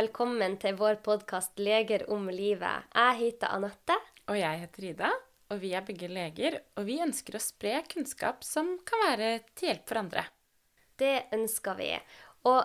velkommen til vår podkast 'Leger om livet'. Jeg heter Anette. Og jeg heter Ida, og vi er begge leger, og vi ønsker å spre kunnskap som kan være til hjelp for andre. Det ønsker vi. Og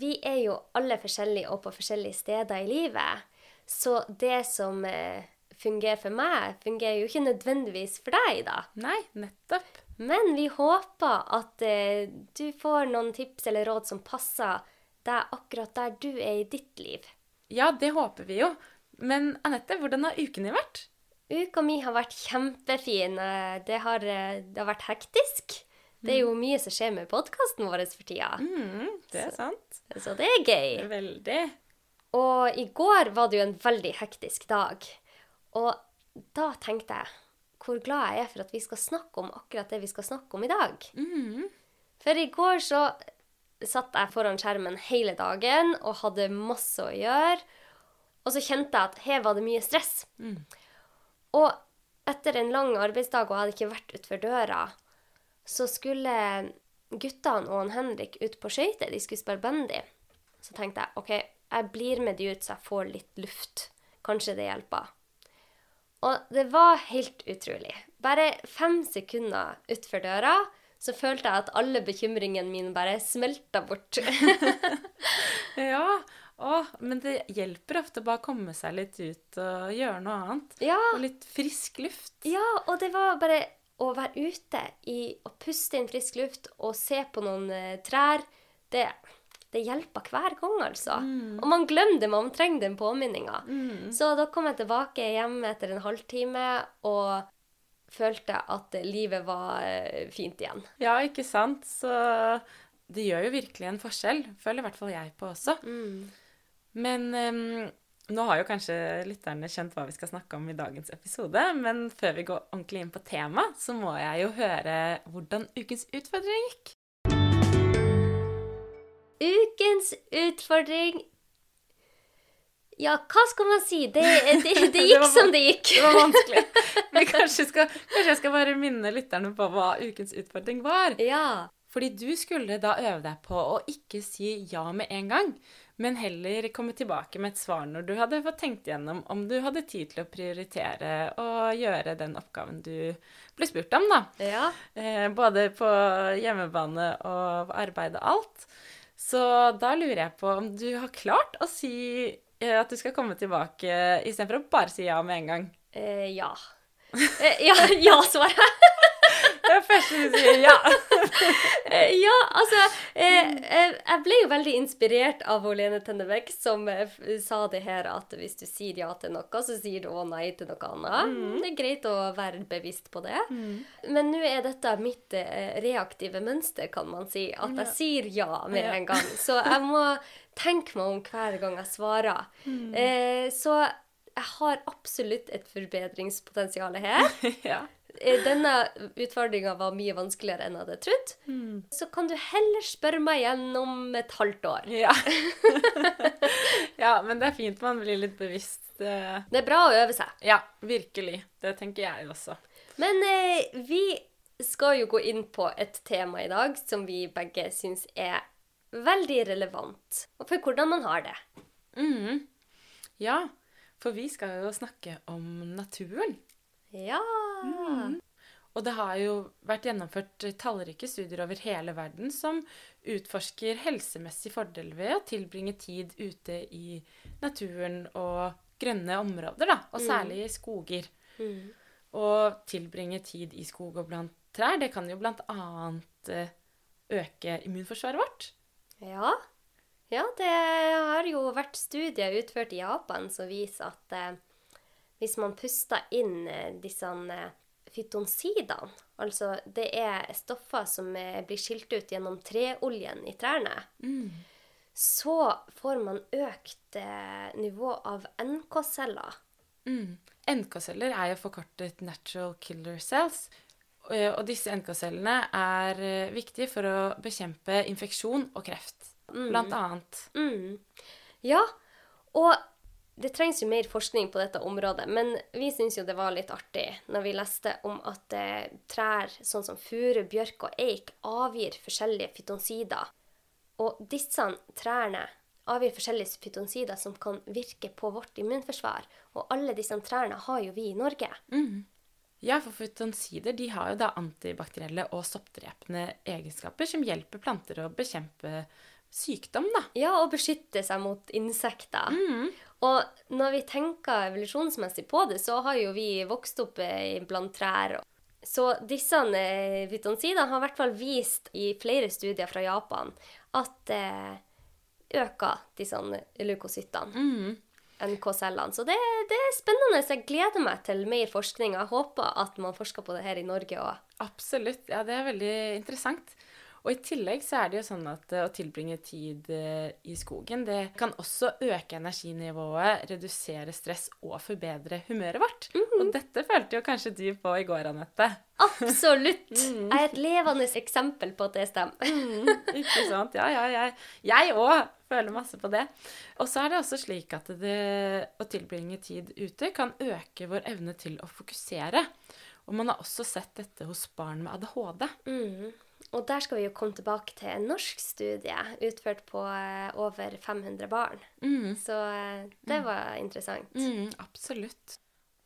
vi er jo alle forskjellige og på forskjellige steder i livet. Så det som eh, fungerer for meg, fungerer jo ikke nødvendigvis for deg, da. Nei, nettopp. Men vi håper at eh, du får noen tips eller råd som passer deg akkurat der du er i ditt liv. Ja, det håper vi jo. Men Anette, hvordan har uken din vært? Uka mi har vært kjempefin. Det har, det har vært hektisk. Det er jo mye som skjer med podkasten vår for tida. Mm, det er sant. Så det er gøy. Veldig. Og i går var det jo en veldig hektisk dag. Og da tenkte jeg hvor glad jeg er for at vi skal snakke om akkurat det vi skal snakke om i dag. Mm. For i går så satt jeg foran skjermen hele dagen og hadde masse å gjøre. Og så kjente jeg at her var det mye stress. Mm. Og etter en lang arbeidsdag og jeg hadde ikke vært utfor døra, så skulle guttene og han Henrik ut på skøyter. De skulle spille bandy. Så tenkte jeg OK, jeg blir med de ut så jeg får litt luft. Kanskje det hjelper. Og det var helt utrolig. Bare fem sekunder utfor døra så følte jeg at alle bekymringene mine bare smelta bort. Ja, å, men det hjelper ofte bare å komme seg litt ut og gjøre noe annet. ja, Og litt frisk luft. ja, og det var bare å være ute i, og puste inn frisk luft og se på noen uh, trær. Det, det hjelper hver gang, altså. Og man glemmer det, man trenger den påminninga. Så da kom jeg tilbake hjem etter en halvtime og følte at livet var eh, fint igjen. Ja, ikke sant? Så det gjør jo virkelig en forskjell. Føler i hvert fall jeg på også. Men um, nå har jo kanskje lytterne skjønt hva vi skal snakke om i dagens episode, men før vi går ordentlig inn på temaet, så må jeg jo høre hvordan ukens utfordring gikk. Ukens utfordring Ja, hva skal man si? Det, det, det Det gikk var som det gikk. Det var vanskelig. Men kanskje, skal, kanskje jeg skal bare minne lytterne på hva ukens utfordring var. Ja. Fordi du skulle da øve deg på å ikke si ja med en gang, men heller komme tilbake med et svar når du hadde fått tenkt igjennom om du hadde tid til å prioritere og gjøre den oppgaven du ble spurt om, da. Ja. Eh, både på hjemmebane og arbeid og alt. Så da lurer jeg på om du har klart å si at du skal komme tilbake istedenfor å bare si ja med en gang. Eh, ja. Eh, ja, ja, svarer jeg. Det er første du sier ja. Eh, ja, altså eh, eh, Jeg ble jo veldig inspirert av Lene Tennebekk, som sa det her at hvis du sier ja til noe, så sier du å nei til noe annet. Det er greit å være bevisst på det. Men nå er dette mitt reaktive mønster, kan man si. At jeg sier ja med en gang. Så jeg må tenke meg om hver gang jeg svarer. Eh, så jeg har absolutt et forbedringspotensial her. ja. Eh, Denne utfordringa var mye vanskeligere enn jeg hadde trodd. Så kan du heller spørre meg igjen om et halvt år. Ja. ja, men det er fint man blir litt bevisst. eh, Det er bra å øve seg. Ja, virkelig. Det tenker jeg også. Men eh, vi skal jo gå inn på et tema i dag som vi begge syns er veldig relevant. Og for hvordan man har det. Mm. Ja, for vi skal jo snakke om naturen. Ja. Og det har jo vært gjennomført tallrike studier over hele verden som utforsker helsemessig fordel ved å tilbringe tid ute i naturen og grønne områder, da, og særlig i skoger. Mm. Og tilbringe tid i skog og blant trær, det kan jo blant annet eh, øke immunforsvaret vårt. Ja. ja, det har jo vært studier utført i Japan som viser at eh, hvis man puster inn eh, disse eh, fytonsidene, altså det er stoffer som eh, blir skilt ut gjennom treoljen i trærne, så får man økt nivå av NK-celler. Mm. NK-celler er jo forkortet natural killer cells. Og disse NK-cellene er viktige for å bekjempe infeksjon og kreft, blant annet. Mm. Ja, og det trengs jo mer forskning på dette området, men vi syns jo det var litt artig når vi leste om at eh, trær sånn som furu, bjørk og eik avgir forskjellige fytonsider. Og disse trærne avgir forskjellige fytonsider som kan virke på vårt immunforsvar. Og alle disse trærne har jo vi i Norge. Ja, for fytonsider de har jo da antibakterielle og soppdrepende egenskaper som hjelper planter å bekjempe sykdom, da. Ja, og beskytte seg mot insekter. Og når vi tenker evolusjonsmessig på det, så har jo vi vokst opp eh, blant trær. Så disse eh, fytonsidene har i hvert fall vist i flere studier fra Japan at det øker disse leukocyttene. NK-cellene. Så det, det er spennende. Så jeg gleder meg til mer forskning. Jeg håper at man forsker på det her i Norge òg. Absolutt. Ja, det er veldig interessant. Og i tillegg så er det jo sånn at eh, å tilbringe tid eh, i skogen, det kan også øke energinivået, redusere stress og forbedre humøret vårt. Og dette følte jo kanskje du på i går, Anette. Absolutt! Jeg er et levende eksempel på at det stemmer. Ikke sant? Ja, ja, ja. Jeg òg føler masse på det. Og så er det også slik at det, å tilbringe tid ute kan øke vår evne til å fokusere. Og man har også sett dette hos barn med ADHD. Og der skal vi jo komme tilbake til en norsk studie utført på eh, over 500 barn. Så eh, det var interessant. Mm, absolutt.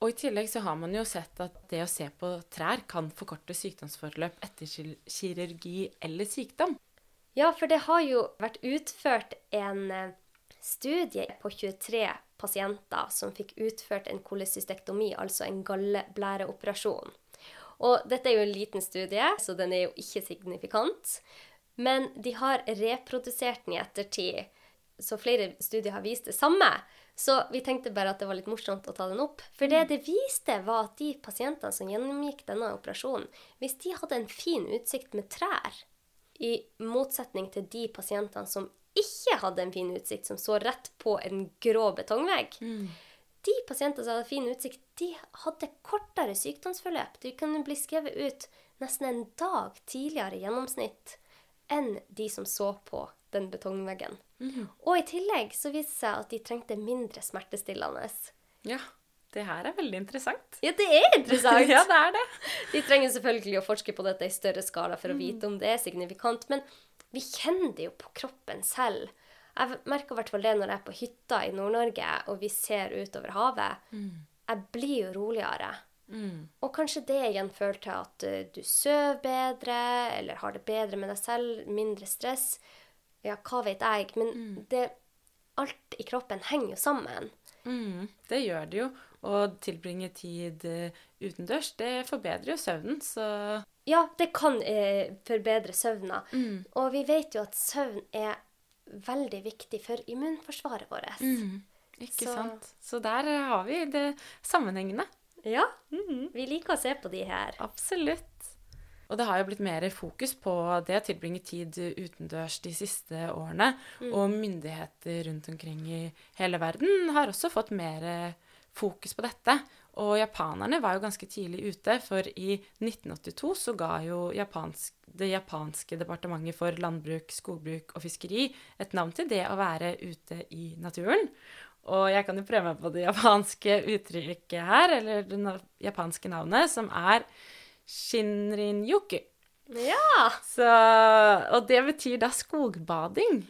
Og i tillegg så har man jo sett at det å se på trær kan forkorte sykdomsforløp etter kirurgi eller sykdom. Ja, for det har jo vært utført en eh, studie på 23 pasienter som fikk utført en kolesystektomi, altså en galleblæreoperasjon. Og dette er jo en liten studie, så den er jo ikke signifikant. Men de har reprodusert den i ettertid, så flere studier har vist det samme. Så vi tenkte bare at det var litt morsomt å ta den opp. For det det viste, var at de pasientene som gjennomgikk denne operasjonen, hvis de hadde en fin utsikt med trær, i motsetning til de pasientene som ikke hadde en fin utsikt, som så rett på en grå betongvegg, de pasientene som hadde fin utsikt, de hadde kortere sykdomsforløp. De kunne bli skrevet ut nesten en dag tidligere i gjennomsnitt enn de som så på den betongveggen. Og i tillegg så viste det seg at de trengte mindre smertestillende. Ja, det her er veldig interessant. Ja, det er interessant! ja, det er det. De trenger selvfølgelig å forske på dette i større skala for å vite om det er signifikant, men vi kjenner det jo på kroppen selv. Jeg merker i hvert fall det når jeg er på hytta i Nord-Norge og vi ser utover havet. Jeg blir jo roligere. Og kanskje det igjen fører til at eh, du sover bedre, eller har det bedre med deg selv, mindre stress. Ja, hva vet jeg. Men det, alt i kroppen henger jo sammen. Mm, det gjør det jo. Å tilbringe tid eh, utendørs, det forbedrer jo søvnen, så Ja, det kan eh, forbedre søvna. Og vi vet jo at søvn er veldig viktig for immunforsvaret vårt. Ikke Så- sant? Så der har vi det sammenhengende. Ja, vi liker å se på de her. Absolutt. Og det har jo blitt mer fokus på det å tilbringe tid utendørs de siste årene. Og myndigheter rundt omkring i hele verden har også fått mer fokus på dette. Og japanerne var jo ganske tidlig ute, for i 1982 så ga jo japansk, det japanske departementet for landbruk, skogbruk og fiskeri et navn til det å være ute i naturen. Og jeg kan jo prøve meg på det japanske uttrykket her, eller det japanske navnet, som er Shinrin-yoku. Ja! Så, og det betyr da skogbading.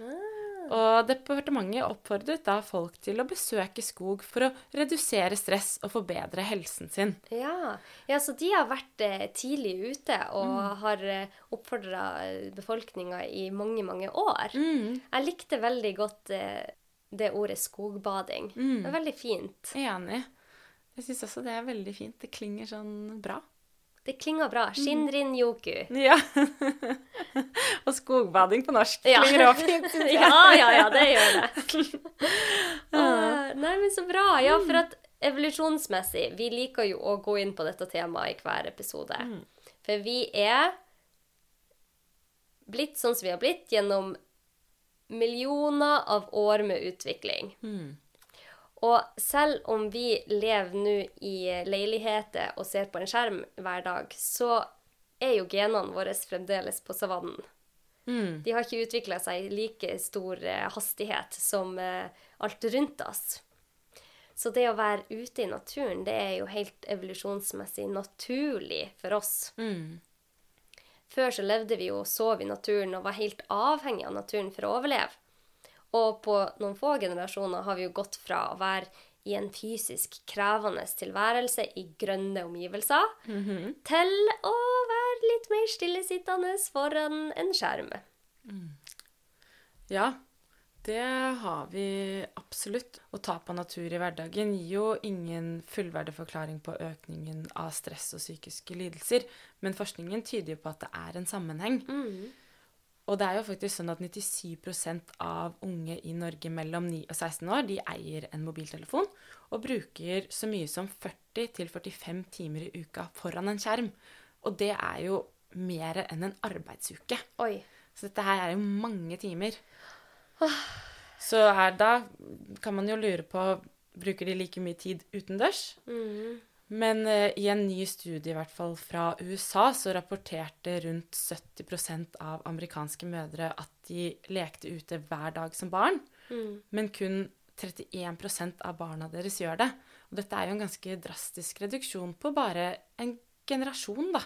Og departementet oppfordret da folk til å besøke skog for å redusere stress og forbedre helsen sin. Ja, ja så de har vært eh, tidlig ute og har eh, oppfordra befolkninga i mange, mange år. Jeg likte veldig godt eh, det ordet skogbading. Det er veldig fint. Enig. Jeg syns også det er veldig fint. Det klinger sånn bra. Det klinger bra. Shinrin-yoku. Ja. og skogbading på norsk Ja. klinger også fint, ja, ja, ja, det gjør det. uh, nei, men så bra. Ja, for at evolusjonsmessig Vi liker jo å gå inn på dette temaet i hver episode. For vi er blitt sånn som vi har blitt gjennom millioner av år med utvikling. Og selv om vi lever nå i leiligheter og ser på en skjerm hver dag, så er jo genene våre fremdeles på savannen. De har ikke utvikla seg i like stor eh, hastighet som eh, alt rundt oss. Så det å være ute i naturen, det er jo helt evolusjonsmessig naturlig for oss. Før så levde vi jo og sov i naturen og var helt avhengig av naturen for å overleve. Og på noen få generasjoner har vi jo gått fra å være i en fysisk krevende tilværelse i grønne omgivelser, til å være litt mer stillesittende foran en skjerm. Ja, det har vi absolutt. Å ta på natur i hverdagen gir jo ingen fullverdig forklaring på økningen av stress og psykiske lidelser, men forskningen tyder jo på at det er en sammenheng. Og det er jo faktisk sånn at 97% av unge i Norge mellom 9 og 16 år de eier en mobiltelefon og bruker så mye som 40-45 timer i uka foran en skjerm. Og det er jo mer enn en arbeidsuke. Oi. Så dette her er jo mange timer. Så her, da kan man jo lure på Bruker de like mye tid utendørs? Men eh, i en ny studie i hvert fall fra USA så rapporterte rundt 70% av amerikanske mødre at de lekte ute hver dag som barn. Men kun 31% av barna deres gjør det. Og dette er jo en ganske drastisk reduksjon på bare en generasjon, da.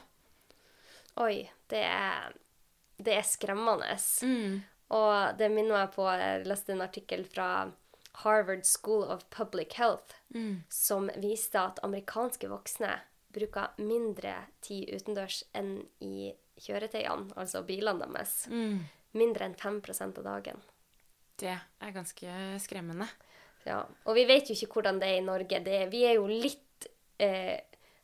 Oi, det er, det er skremmende. Og det minner meg på Jeg leste en artikkel fra Harvard School of Public Health som viste at amerikanske voksne bruker mindre tid utendørs enn i kjøretøyene, altså bilene deres. Mindre enn 5% av dagen. Det er ganske skremmende. Ja. Og vi vet jo ikke hvordan det er i Norge. Det, vi er jo litt eh,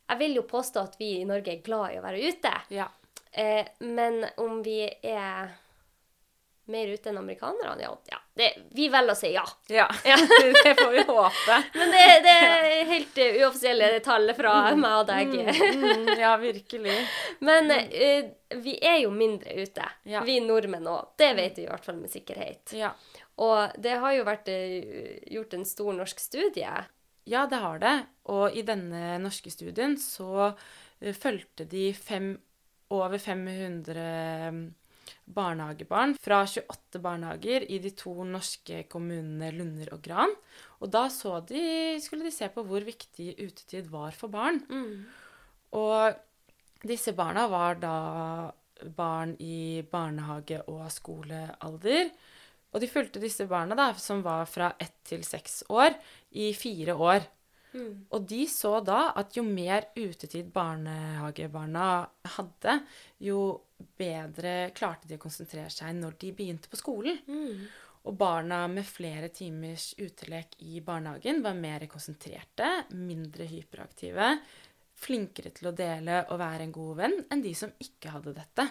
Jeg vil jo påstå at vi i Norge er glad i å være ute. Ja. Eh, men om vi er mer ute enn amerikanerne, ja, ja det, vi velger å si ja. Ja, det får vi håpe. Men det, det er helt uh, uoffisielle tall fra meg og deg. Mm, ja, virkelig. Men uh, vi er jo mindre ute, Ja. vi nordmenn òg. Det vet vi i hvert fall med sikkerhet. Ja. Og det har jo vært uh, gjort en stor norsk studie. ja, det har det. Og i denne norske studien så uh, fulgte de fem, over 500 barnehagebarn fra 28 barnehager i de to norske kommunene Lunder og Gran. Og da så de, skulle de se på hvor viktig utetid var for barn. Og disse barna var da barn i barnehage- og skolealder. Og de fulgte disse barna, da, som var fra ett til seks år, i fire år. Og de så da at jo mer utetid barnehagebarna hadde, jo bedre klarte de å konsentrere seg når de begynte på skolen. Og barna med flere timers utelek i barnehagen var mer konsentrerte, mindre hyperaktive, flinkere til å dele og være en god venn enn de som ikke hadde dette.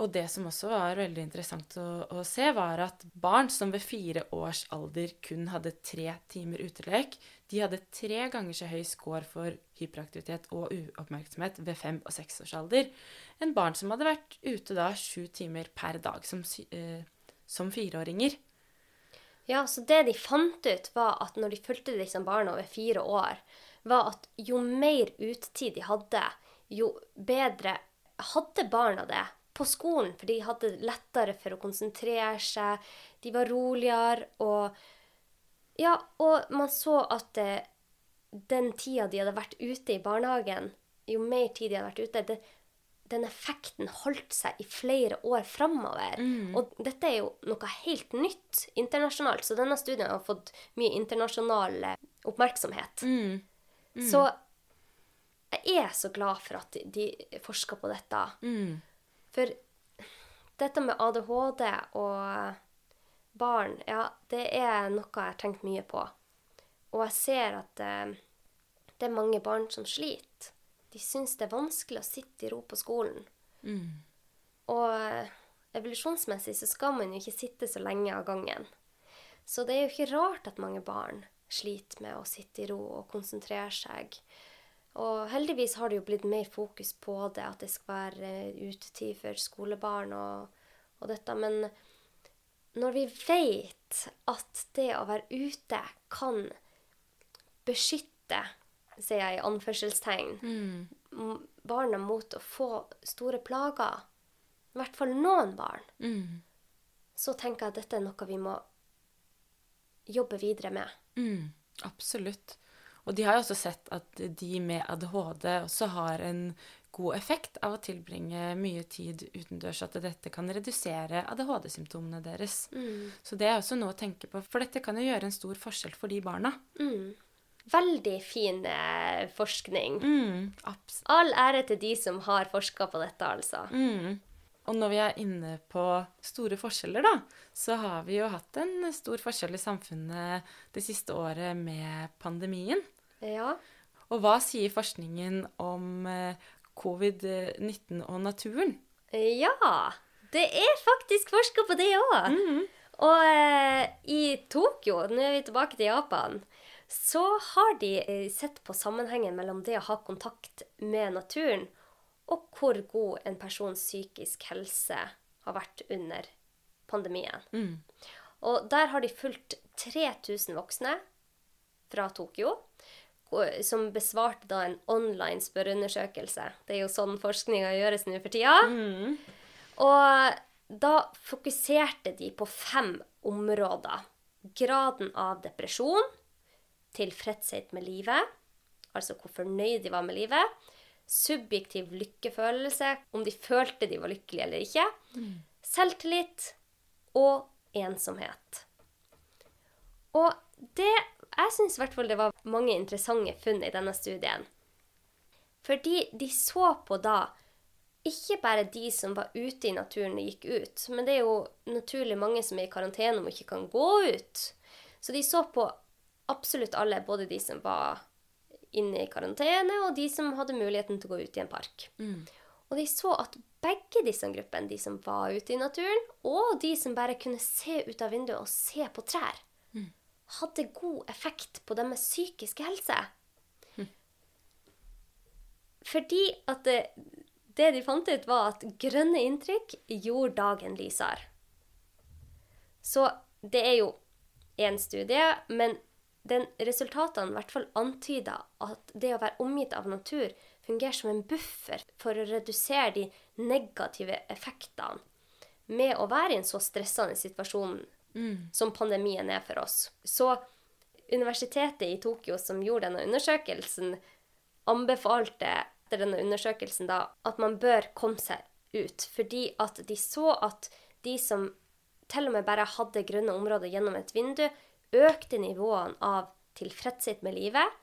Og det som også var veldig interessant å, å se, var at barn som ved fire års alder kun hadde tre timer utelek, de hadde tre ganger så høy score for hyperaktivitet og uoppmerksomhet ved fem- og seksårsalder enn barn som hadde vært ute da sju timer per dag som, eh, som fireåringer. Ja, så det de fant ut, var at når de fulgte disse barna over fire år, var at jo mer utetid de hadde, jo bedre hadde barna det på skolen. For de hadde lettere for å konsentrere seg, de var roligere, og Ja, og man så at eh, den tida de hadde vært ute i barnehagen, jo mer tid de hadde vært ute, det, den effekten holdt seg i flere år framover. Og dette er jo noe helt nytt internasjonalt, så denne studien har fått mye internasjonal eh, oppmerksomhet. Så jeg er så glad for at de, de forsker på dette. For dette med ADHD og barn, ja, det er noe jeg har tenkt mye på. Og jeg ser at eh, det er mange barn som sliter. De syns det er vanskelig å sitte i ro på skolen. Og eh, evolusjonsmessig så skal man jo ikke sitte så lenge av gangen. Så det er jo ikke rart at mange barn sliter med å sitte i ro og konsentrere seg. Og heldigvis har det jo blitt mer fokus på det, at det skal være eh, utetid for skolebarn og, og dette. Men når vi vet at det å være ute kan beskytte, sier jeg i anførselstegn, mm. barna mot å få store plager, i hvert fall noen barn, så tenker jeg at dette er noe vi må jobbe videre med. Mm, absolutt. Og de har jo også sett at de med ADHD også har en god effekt av å tilbringe mye tid utendørs, at dette kan redusere ADHD-symptomene deres. Så det er også noe å tenke på, for dette kan jo gjøre en stor forskjell for de barna. Veldig fin eh, forskning. Mm, All ære til de som har forska på dette, altså. mm. Og når vi er inne på store forskjeller, da, så har vi jo hatt en stor forskjell i samfunnet det siste året med pandemien. Ja. Og hva sier forskningen om eh, covid-19 og naturen? Ja, det er faktisk forska på det òg. Og eh, i Tokyo, nå er vi tilbake til Japan, så har de eh, sett på sammenhengen mellom det å ha kontakt med naturen og hvor god en persons psykisk helse har vært under pandemien. Og der har de fulgt 3000 voksne fra Tokyo, som besvarte da en online spørreundersøkelse. Det er jo sånn forskninga gjøres nå for tida. Og da fokuserte de på fem områder. Graden av depresjon, tilfredshet med livet, altså hvor fornøyd de var med livet, subjektiv lykkefølelse, om de følte de var lykkelige eller ikke, selvtillit og ensomhet. Og det Jeg syns i hvert fall det var mange interessante funn i denne studien. Fordi de så på da ikke bare de som var ute i naturen og gikk ut, men det er jo naturlig mange som er i karantene og ikke kan gå ut. Så de så på absolutt alle, både de som var inne i karantene, og de som hadde muligheten til å gå ut i en park. Og de så at begge disse gruppene, de som var ute i naturen, og de som bare kunne se ut av vinduet og se på trær, hadde god effekt på deres psykiske helse. Fordi at det, det de fant ut, var at grønne inntrykk gjorde dagen lysere. Så det er jo én studie, men den resultatene i hvert fall antyder at det å være omgitt av natur fungerer som en buffer for å redusere de negative effektene med å være i en så stressende situasjon som pandemien er for oss. Så universitetet i Tokyo som gjorde denne undersøkelsen, anbefalte etter denne undersøkelsen da at man bør komme seg ut, fordi at de så at de som til og med bare hadde grønne områder gjennom et vindu, økte nivåene av tilfredshet med livet,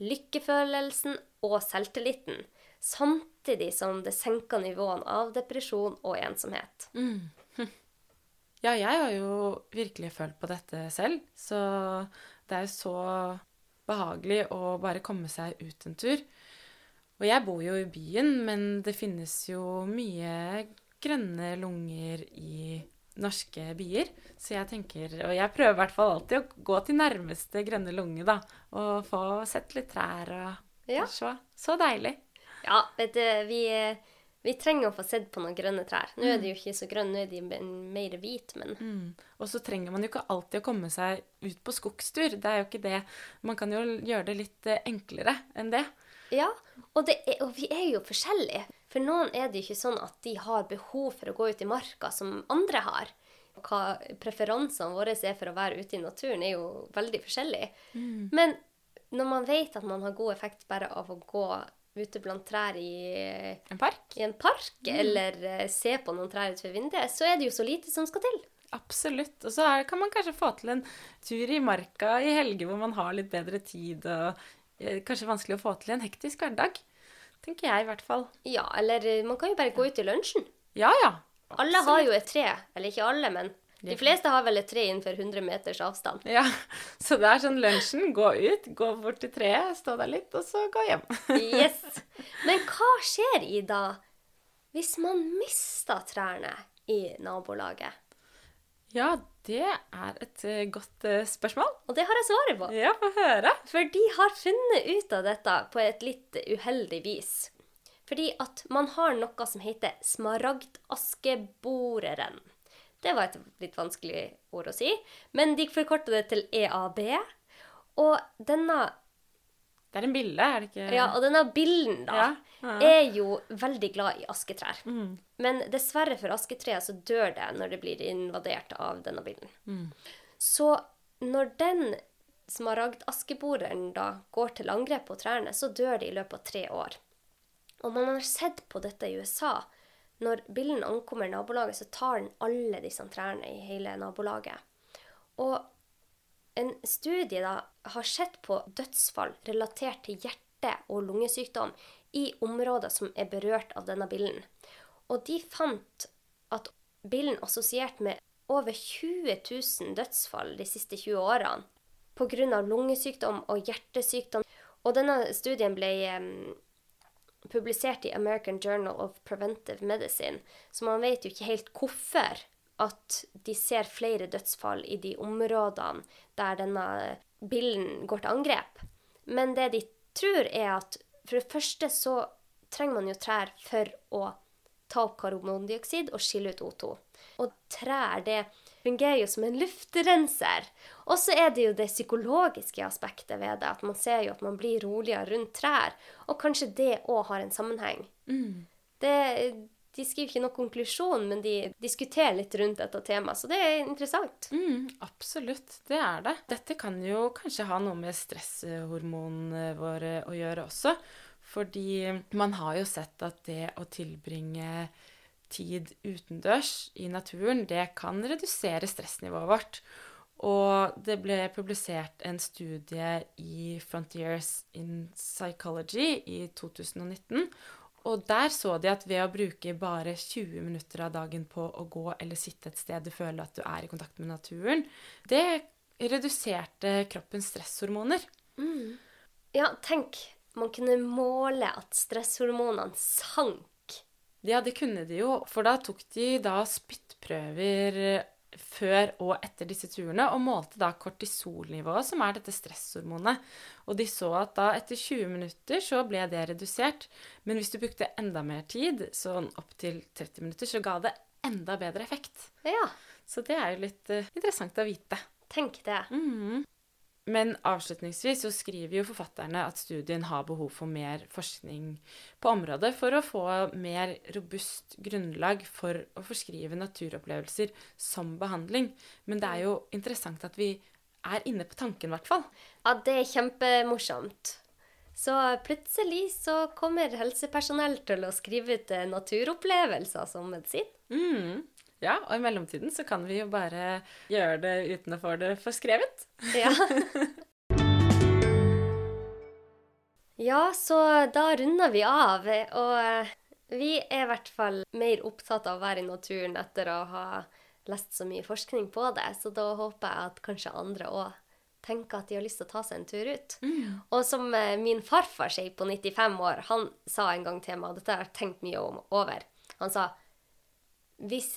lykkefølelsen og selvtilliten, samtidig som det senka nivåene av depresjon og ensomhet. Ja, jeg har jo virkelig følt på dette selv, så det er jo så behagelig å bare komme seg ut en tur. Og jeg bor jo i byen, men det finnes jo mye grønne lunger i norske byer. Så jeg tenker, og jeg prøver i hvert fall alltid å gå til nærmeste grønne lunge, da. Og få sett litt trær og Ja. så, så deilig. Ja, vet du, vi, vi trenger å få sett på noen grønne trær. Nå er de jo ikke så grønne, nå er de mer hvite, men Mm. Og så trenger man jo ikke alltid å komme seg ut på skogstur. Det er jo ikke det. Man kan jo gjøre det litt eh, enklere enn det. Ja, og, det er, og vi er jo forskjellige. For noen er det jo ikke sånn at de har behov for å gå ut i marka som andre har. Hva preferansene våre er for å være ute i naturen, er jo veldig forskjellig. Men når man vet at man har god effekt bare av å gå ute blant trær i, En park. i en park, eller eh, se på noen trær utenfor vinduet, så er det jo så lite som skal til. Absolutt. Og så er, kan man kanskje få til en tur i marka i helger hvor man har litt bedre tid, og eh, kanskje vanskelig å få til i en hektisk hverdag. Tenker jeg i hvert fall. Ja, eller eh, man kan jo bare gå ut i lunsjen. Ja, ja. Alle har jo et tre. Eller ikke alle, men de fleste har vel et tre innenfor 100 meters avstand. Ja, Så det er sånn lunsjen. Gå ut, gå bort til treet, stå der litt, og så gå hjem. Yes. Men hva skjer, Ida, hvis man mister trærne i nabolaget? Ja, det er et eh, godt eh, spørsmål. Og det har jeg svaret på. Ja, få høre. For de har funnet ut av dette på et litt uheldig vis. Fordi at man har noe som heter smaragdaskeboreren. Det var et litt vanskelig ord å si, men de forkorta det til EAB. Og denne, Det er en bille, er det ikke? ja, og denne billen da, Ja, ja. er jo veldig glad i asketrær. Mm. Men dessverre for asketreet så dør det når det blir invadert av denne billen. Mm. Så når den smaragdaskeboreren da går til angrep på trærne, så dør de i løpet av tre år. Og man har sett på dette i USA. Når billen ankommer nabolaget, så tar den alle disse trærne i hele nabolaget. Og en studie da har sett på dødsfall relatert til hjerte- og lungesykdom i områder som er berørt av denne billen. Og de fant at billen assosiert med over 20 000 dødsfall de siste 20 årene pga. lungesykdom og hjertesykdom. Og denne studien ble publisert i American Journal of Preventive Medicine, så man vet jo ikke helt hvorfor at de ser flere dødsfall i de områdene der denne billen går til angrep. Men det de tror, er at for det første så trenger man jo trær for å ta opp karbondioksid og skille ut O2. Og trær det fungerer jo som en luftrenser. Og så er det jo det psykologiske aspektet ved det. At man ser jo at man blir roligere rundt trær. Og kanskje det òg har en sammenheng. Mm. Det, de skriver ikke noen konklusjon, men de diskuterer litt rundt dette temaet. Så det er interessant. Mm, absolutt, det er det. Dette kan jo kanskje ha noe med stresshormonene våre å gjøre også. Fordi man har jo sett at det å tilbringe tid utendørs i naturen, det kan redusere stressnivået vårt. Og det ble publisert en studie i Frontiers in Psychology i 2019. Og der så de at ved å bruke bare 20 minutter av dagen på å gå eller sitte et sted du føler at du er i kontakt med naturen, det reduserte kroppens stresshormoner. Mm. Ja, tenk man kunne måle at stresshormonene sank. Ja, det kunne de jo, for da tok de da spyttprøver før og etter disse turene og målte da kortisolnivået, som er dette stresshormonet. Og de så at da etter 20 minutter så ble det redusert. Men hvis du brukte enda mer tid, sånn opptil 30 minutter, så ga det enda bedre effekt. Ja. Så det er jo litt uh, interessant å vite. Tenk det. Mm. Men avslutningsvis så skriver jo forfatterne at studien har behov for mer forskning på området for å få mer robust grunnlag for å forskrive naturopplevelser som behandling. Men det er jo interessant at vi er inne på tanken, i hvert fall. Ja, det er kjempemorsomt. Så plutselig så kommer helsepersonell til å skrive ut eh, naturopplevelser som medisin. Mm. Ja, og i mellomtiden så kan vi jo bare gjøre det uten å få det forskrevet. Ja. ja, så da runder vi av. Og vi er i hvert fall mer opptatt av å være i naturen etter å ha lest så mye forskning på det. Så da håper jeg at kanskje andre òg tenker at de har lyst til å ta seg en tur ut. Mm. Og som eh, min farfar sier på 95 år, han sa en gang til meg, og dette har jeg tenkt mye om, over Han sa hvis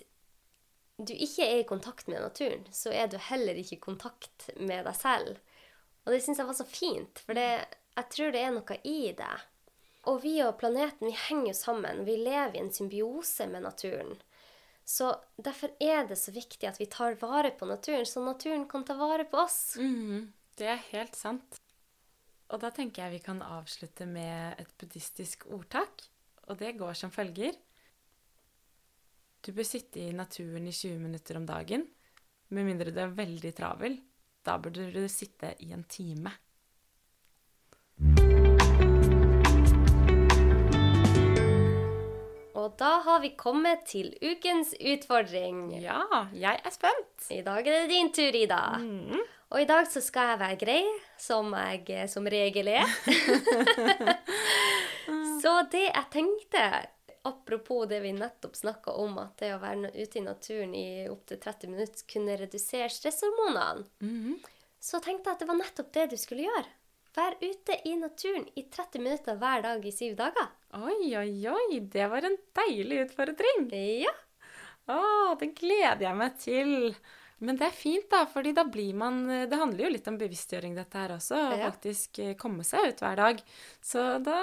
du ikke er i kontakt med naturen, så er du heller ikke i kontakt med deg selv. Og det syns jeg var så fint, for det, jeg tror det er noe i det. Og vi og planeten, vi henger jo sammen. Vi lever i en symbiose med naturen. Så derfor er det så viktig at vi tar vare på naturen, så naturen kan ta vare på oss. Mm, det er helt sant. Og da tenker jeg vi kan avslutte med et buddhistisk ordtak. Og det går som følger. Du bør sitte i naturen i 20 minutter om dagen. Med mindre du er veldig travel. Da burde du sitte i en time. Og da har vi kommet til ukens utfordring. Ja, jeg er spent. I dag er det din tur, Ida. Mm. Og i dag så skal jeg være grei, som jeg eh, som regel er. så det jeg tenkte, apropos det vi nettopp snakka om, at det å være ute i naturen i opptil 30 minutter kunne redusere stresshormonene, Mm. så tenkte jeg at det var nettopp det du skulle gjøre. Vær ute i naturen i 30 minutter hver dag i syv dager. Oi, oi, oi. Det var en deilig utfordring. Ja. Å, det gleder jeg meg til. Men det er fint, da, fordi da blir man Det handler jo litt om bevisstgjøring, dette her også. Å Ja. faktisk eh, komme seg ut hver dag. Så da,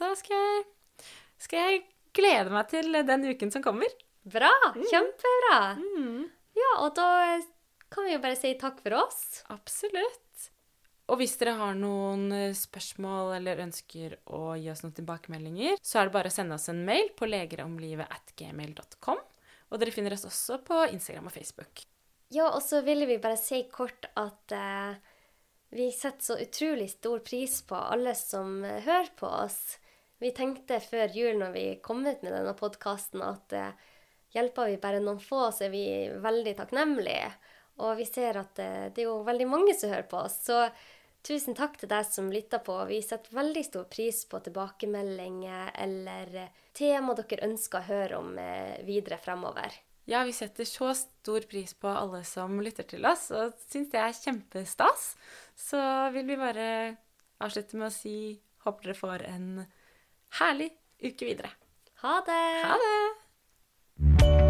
da skal, jeg, skal jeg glede meg til den uken som kommer. Bra! Kjempebra. Mm, Ja, og da kan vi jo bare si takk for oss. absolutt. Og hvis dere har noen eh, spørsmål eller ønsker å gi oss noen tilbakemeldinger, så er det bare å sende oss en mail på legeromlivet at gmail.com. Og dere finner oss også på Instagram og Facebook. Ja, og så ville vi bare si kort at eh, vi setter så utrolig stor pris på alle som eh, hører på oss. Vi tenkte før jul når vi kom ut med denne podkasten, at eh, hjelper vi bare noen få, så er vi veldig takknemlige. Og vi ser at eh, det er jo veldig mange som hører på oss. Så tusen takk til deg som lytter på. Vi setter veldig stor pris på tilbakemeldinger eller eh, tema dere ønsker å høre om eh, videre fremover. Ja, vi setter så stor pris på alle som lytter til oss, og syns det er kjempestas. Så vil vi bare avslutte med å si håper dere får en herlig uke videre. Ha det! Ha det!